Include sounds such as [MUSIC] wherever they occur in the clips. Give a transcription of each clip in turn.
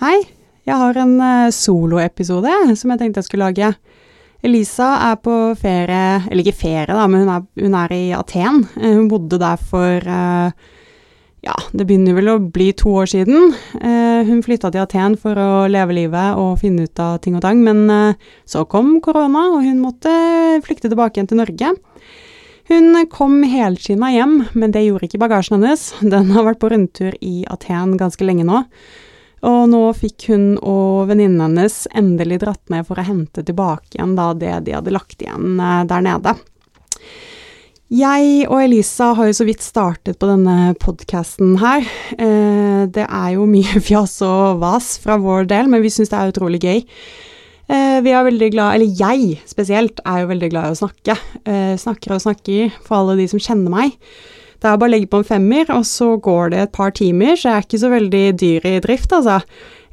Hei, jeg har en uh, soloepisode som jeg tenkte jeg skulle lage. Elisa er på ferie, eller ikke ferie, da, men hun er, hun er i Aten. Uh, hun bodde der for uh, ja, det begynner vel å bli to år siden. hun flytta til Aten for å leve livet og finne ut av ting og tang, men så kom korona, og hun måtte flykte tilbake igjen til Norge. Hun kom helskinna hjem, men det gjorde ikke bagasjen hennes. Den har vært på rundtur i Aten ganske lenge nå. Og nå fikk hun og venninnen hennes endelig dratt ned for å hente tilbake igjen da det de hadde lagt igjen eh, der nede. Jeg og Elisa har jo så vidt startet på denne podkasten her. Eh, det er jo mye [LAUGHS] fjas og vas fra vår del, men vi syns det er utrolig gøy. Eh, vi er veldig glad, eller jeg spesielt, er jo veldig glad i å snakke. Snakker og snakker for alle de som kjenner meg. Det er bare å legge på en femmer, og så går det et par timer, så jeg er ikke så veldig dyr i drift, altså.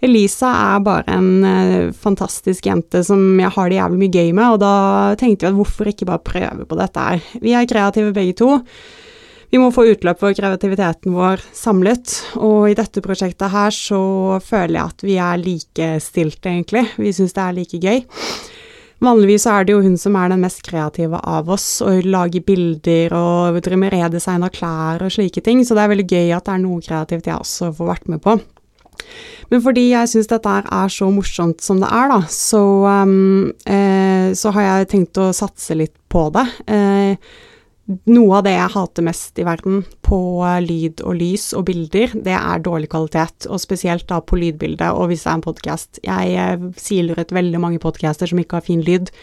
Elisa er bare en uh, fantastisk jente som jeg har det jævlig mye gøy med, og da tenkte vi at hvorfor ikke bare prøve på dette her. Vi er kreative begge to. Vi må få utløp for kreativiteten vår samlet, og i dette prosjektet her så føler jeg at vi er likestilte, egentlig. Vi syns det er like gøy. Vanligvis er det jo hun som er den mest kreative av oss, og lager bilder og driver med redesign av klær og slike ting, så det er veldig gøy at det er noe kreativt jeg også får vært med på. Men fordi jeg syns dette er så morsomt som det er, da, så, um, eh, så har jeg tenkt å satse litt på det. Eh, noe av det jeg hater mest i verden på eh, lyd og lys og bilder, det er dårlig kvalitet, og spesielt da på lydbildet, og hvis det er en podkast. Jeg eh, siler ut veldig mange podcaster som ikke har fin lyd.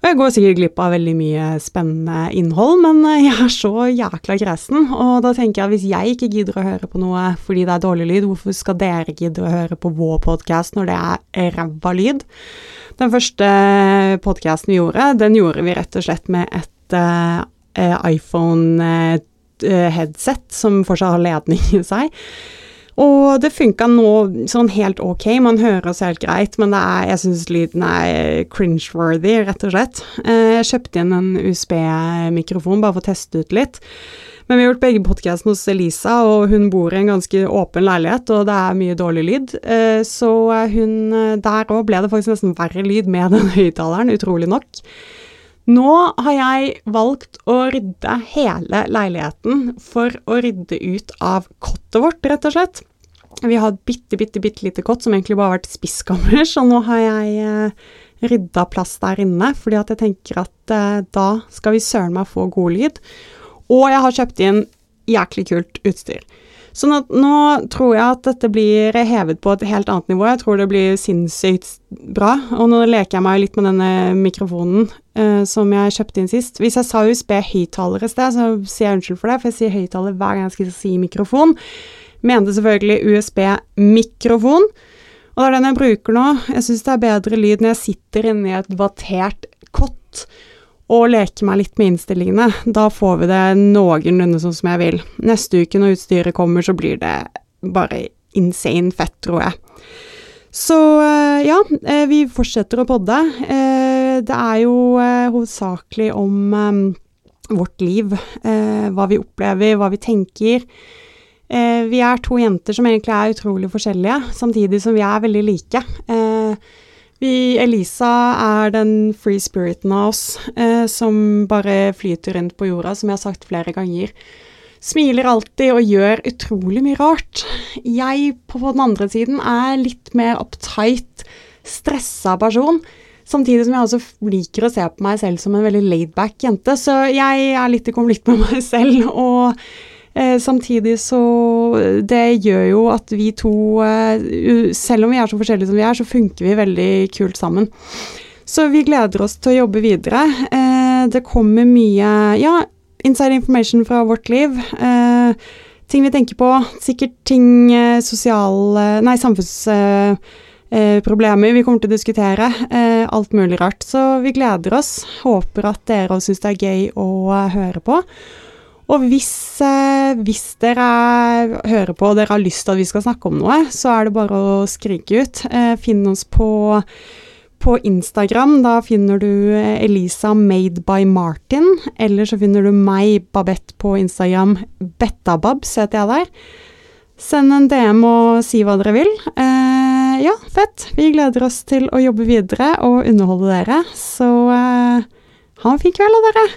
Jeg går sikkert glipp av veldig mye spennende innhold, men eh, jeg er så jækla gresen, og da tenker jeg at hvis jeg ikke gidder å høre på noe fordi det er dårlig lyd, hvorfor skal dere gidde å høre på vår podkast når det er ræva lyd? Den første podkasten vi gjorde, den gjorde vi rett og slett med et iPhone-headset eh, som fortsatt har ledning i seg. Og det funka nå sånn helt ok, man hører oss helt greit, men er, jeg syns lyden er cringe-worthy, rett og slett. Eh, jeg kjøpte igjen en USB-mikrofon bare for å teste ut litt. Men vi har gjort begge podkastene hos Elisa, og hun bor i en ganske åpen leilighet, og det er mye dårlig lyd. Så hun Der òg ble det faktisk nesten verre lyd med den [LAUGHS] høyttaleren, utrolig nok. Nå har jeg valgt å rydde hele leiligheten for å rydde ut av kottet vårt, rett og slett. Vi har et bitte, bitte, bitte lite kott som egentlig bare har vært spiskammer, [LAUGHS] så nå har jeg eh, rydda plass der inne, fordi at jeg tenker at eh, da skal vi søren meg få god lyd. Og jeg har kjøpt inn jæklig kult utstyr. Sånn at nå tror jeg at dette blir hevet på et helt annet nivå. Jeg tror det blir sinnssykt bra. Og nå leker jeg meg litt med denne mikrofonen uh, som jeg kjøpte inn sist. Hvis jeg sa USB-høyttaler i sted, så sier jeg unnskyld for det, for jeg sier høyttaler hver gang jeg skal si mikrofon. Mente selvfølgelig USB-mikrofon. Og det er den jeg bruker nå. Jeg syns det er bedre lyd når jeg sitter inni et vattert kott og leke meg litt med innstillingene. Da får vi det noenlunde sånn som jeg vil. Neste uke når utstyret kommer, så blir det bare insane fett, tror jeg. Så eh, ja, eh, vi fortsetter å podde. Eh, det er jo hovedsakelig om vårt liv. Hva vi opplever, hva vi tenker. Vi er to jenter som egentlig er utrolig forskjellige, samtidig som vi er veldig like. Vi, Elisa er den free spiriten av oss eh, som bare flyter rundt på jorda, som jeg har sagt flere ganger. Smiler alltid og gjør utrolig mye rart. Jeg på den andre siden er litt mer uptight, stressa person. Samtidig som jeg også liker å se på meg selv som en veldig laidback jente. Så jeg er litt i konflikt med meg [LAUGHS] selv. og Eh, samtidig så Det gjør jo at vi to, eh, selv om vi er så forskjellige som vi er, så funker vi veldig kult sammen. Så vi gleder oss til å jobbe videre. Eh, det kommer mye ja, inside information fra vårt liv. Eh, ting vi tenker på. Sikkert ting eh, sosiale Nei, samfunnsproblemer eh, vi kommer til å diskutere. alt mulig rart. Så vi gleder oss. Håper at dere òg syns det er gøy å høre på. Og hvis, eh, hvis, dere hører på og dere har lyst til at vi skal snakke om noe, så er det bare å skrike ut. Eh, finn oss på, på Instagram. Da finner du eh, Elisa Made by Martin. Eller så finner du meg, Babette, på Instagram. Bettababs heter jeg der. Send en DM og si hva dere vil. Eh, ja, fett. Vi gleder oss til å jobbe videre og underholde dere. Så eh, ha en fin kveld, da, dere.